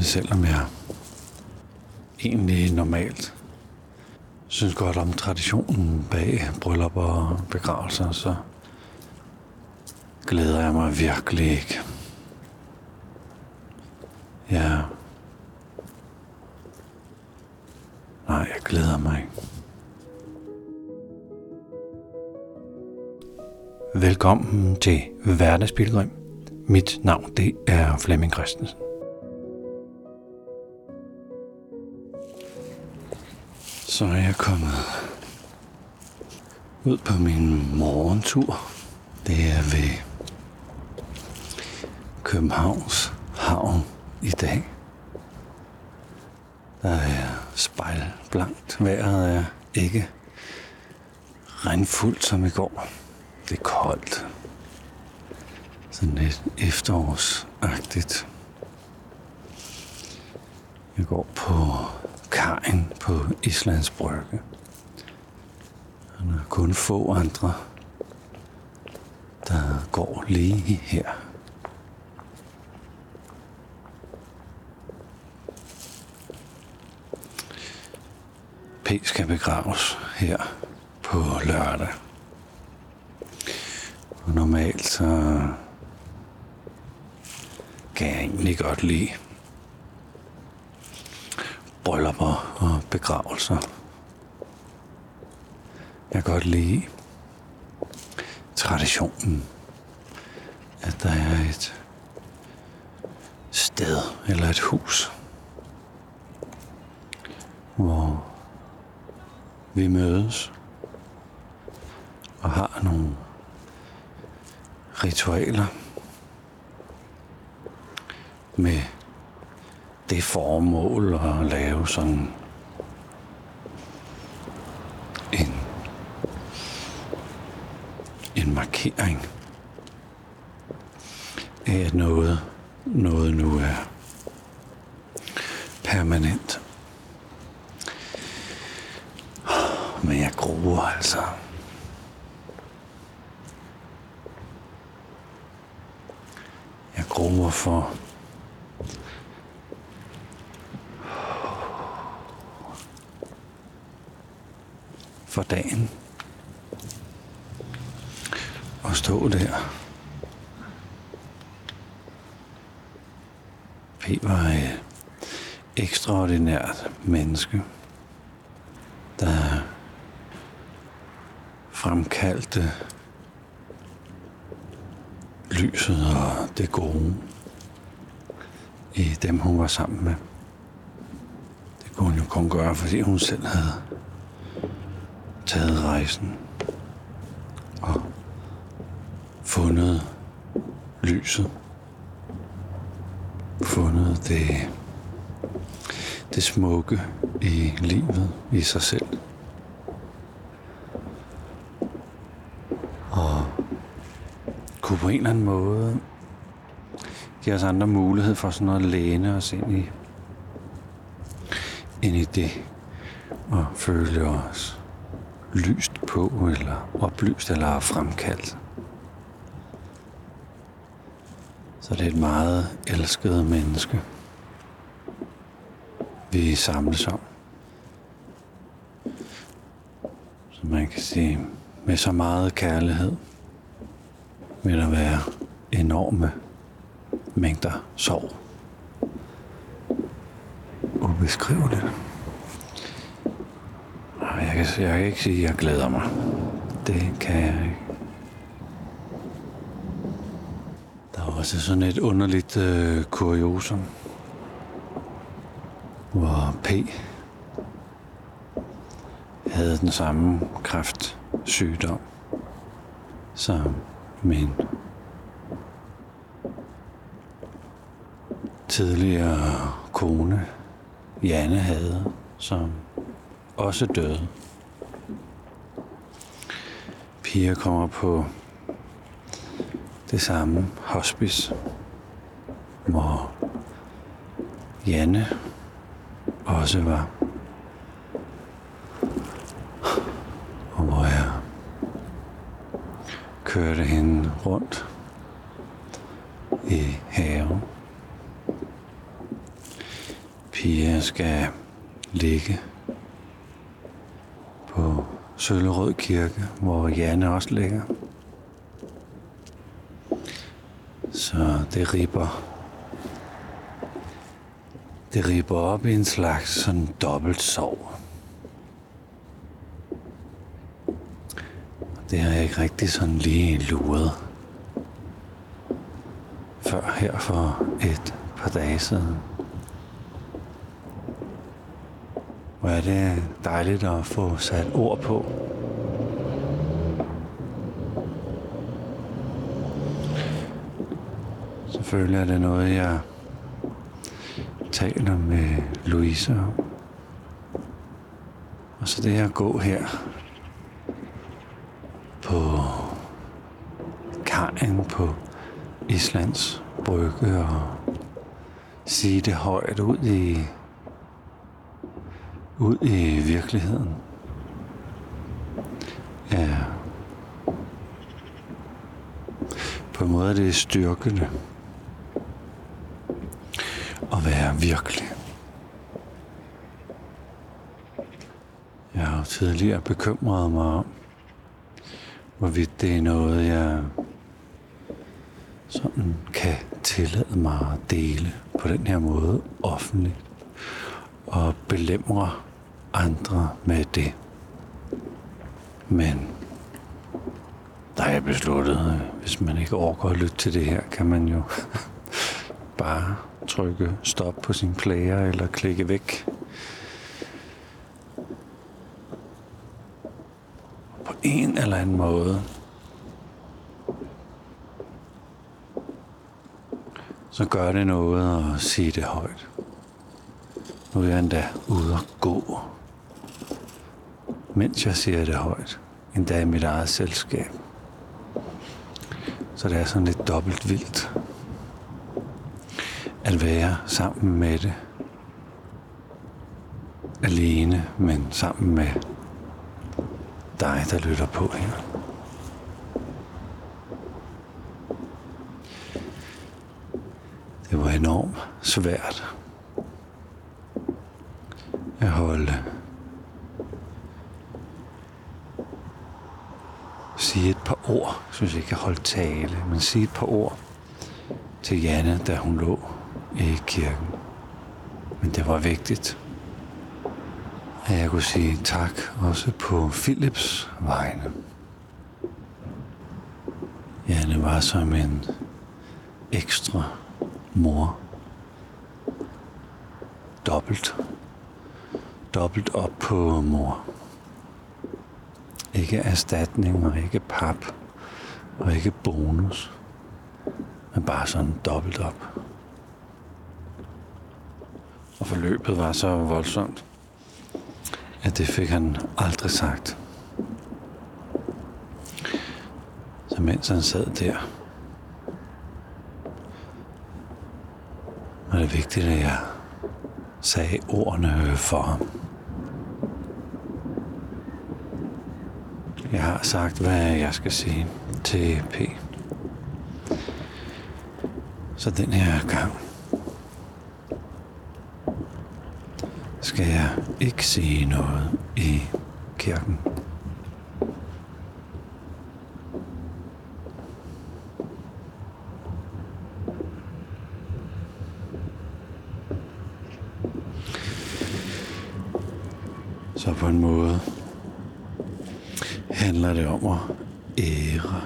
selvom jeg egentlig normalt synes godt om traditionen bag bryllup og begravelser, så glæder jeg mig virkelig ikke. Ja. Nej, jeg glæder mig ikke. Velkommen til Hverdagspilgrim. Mit navn det er Flemming Christensen. Så er jeg kommet ud på min morgentur. Det er ved Københavns Havn i dag. Der er spejlblankt. Vejret er ikke regnfuldt som i går. Det er koldt. Sådan lidt efterårsagtigt. Jeg går på kajen på Islands Brygge. Og der er kun få andre, der går lige her. P skal begraves her på lørdag. Og normalt så kan jeg egentlig godt lide bryllupper og begravelser. Jeg kan godt lide traditionen, at der er et sted eller et hus, hvor vi mødes og har nogle ritualer med det formål at lave sådan en markering af, at noget, noget nu er permanent. Men jeg gruer altså. Jeg gruer for for dagen at stå der. P var et ekstraordinært menneske, der fremkaldte lyset og det gode i dem, hun var sammen med. Det kunne hun jo kun gøre, fordi hun selv havde taget rejsen og fundet lyset. Fundet det, det smukke i livet, i sig selv. Og kunne på en eller anden måde give os andre mulighed for sådan at læne os ind i, ind i det og føle os lyst på, eller oplyst, eller fremkaldt. Så det er et meget elsket menneske, vi samles om. Så man kan sige, med så meget kærlighed vil der være enorme mængder sorg. Ubeskriveligt. Jeg kan, jeg kan ikke sige, at jeg glæder mig. Det kan jeg ikke. Der er også sådan et underligt øh, kuriosum, hvor P havde den samme kræftsygdom som min tidligere kone Janne havde, som også døde. Pia kommer på det samme hospice, hvor Janne også var. Og hvor jeg kørte hende rundt i haven. Pia skal ligge på Søllerød Kirke, hvor Janne også ligger. Så det ripper det ripper op i en slags sådan dobbelt sov. Det har jeg ikke rigtig sådan lige luret. Før her for et par dage siden. Hvor er det dejligt at få sat ord på. Selvfølgelig er det noget, jeg taler med Louise om. Og så det at gå her på kajen på Islands brygge og sige det højt ud i ud i virkeligheden. Ja. På en måde er det styrkende at være virkelig. Jeg har jo tidligere bekymret mig om, hvorvidt det er noget, jeg sådan kan tillade mig at dele på den her måde offentligt og belemre andre med det. Men der er jeg besluttet, hvis man ikke overgår at lytte til det her, kan man jo bare trykke stop på sin player eller klikke væk. På en eller anden måde. Så gør det noget at sige det højt. Nu er jeg endda ude at gå, mens jeg siger det højt. Endda i mit eget selskab. Så det er sådan lidt dobbelt vildt at være sammen med det. Alene, men sammen med dig, der lytter på her. Det var enormt svært at holde sige et par ord. Jeg synes ikke, jeg holdt tale, men sige et par ord til Janne, da hun lå i kirken. Men det var vigtigt, at jeg kunne sige tak også på Philips vegne. Janne var som en ekstra mor. Dobbelt. Dobbelt op på mor. Ikke erstatning og ikke pap og ikke bonus, men bare sådan dobbelt op. Forløbet var så voldsomt, at det fik han aldrig sagt. Så mens han sad der, var det vigtigt, at jeg sagde ordene for ham. Jeg har sagt, hvad jeg skal sige til P. Så den her gang skal jeg ikke sige noget i kirken. Så på en måde handler det om at ære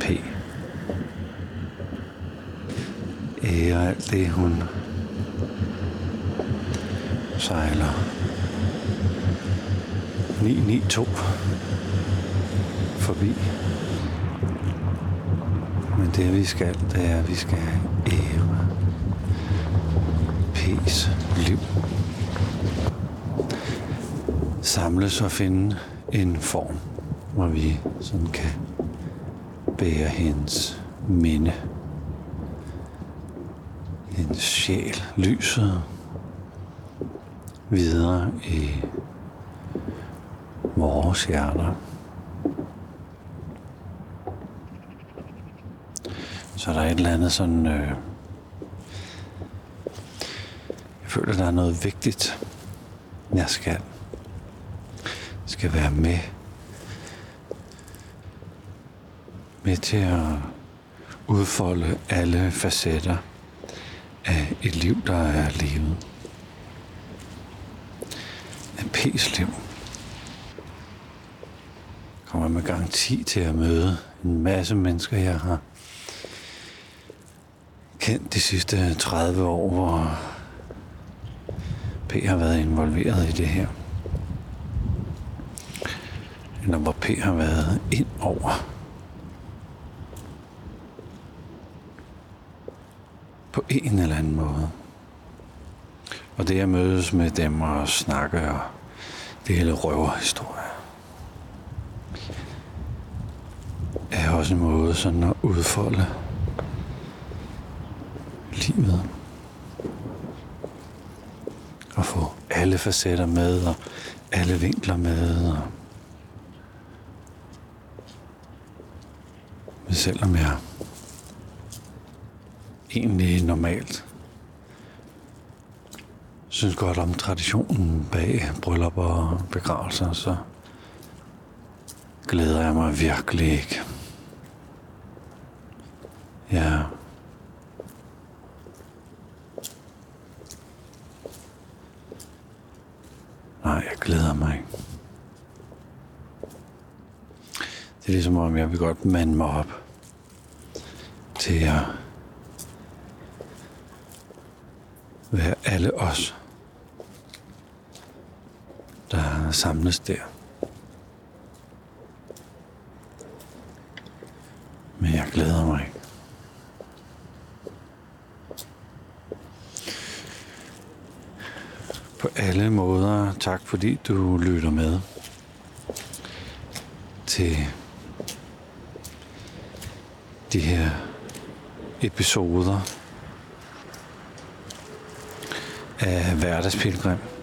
P. Ære alt det, hun sejler 992 forbi. Men det vi skal, det er, at vi skal ære P's liv. Samles og finde en form, hvor vi sådan kan bære hendes minde, hendes sjæl, lyset videre i vores hjerter. Så der er et eller andet sådan øh, føler, der er noget vigtigt, jeg skal. skal være med. Med til at udfolde alle facetter af et liv, der er levet. Kislev Kommer med garanti til at møde en masse mennesker, jeg har kendt de sidste 30 år, hvor P har været involveret i det her. Eller hvor P har været ind over. På en eller anden måde. Og det at mødes med dem og snakke og det hele røverhistorie. er også en måde sådan at udfolde livet. Og få alle facetter med, og alle vinkler med. Og Men selvom jeg egentlig normalt synes godt om traditionen bag bryllup og begravelser, så glæder jeg mig virkelig ikke. Ja. Nej, jeg glæder mig ikke. Det er ligesom om, jeg vil godt mande mig op til at være alle os, der samles der. Men jeg glæder mig ikke. På alle måder, tak fordi du lytter med til de her episoder af Hverdagspilgrim.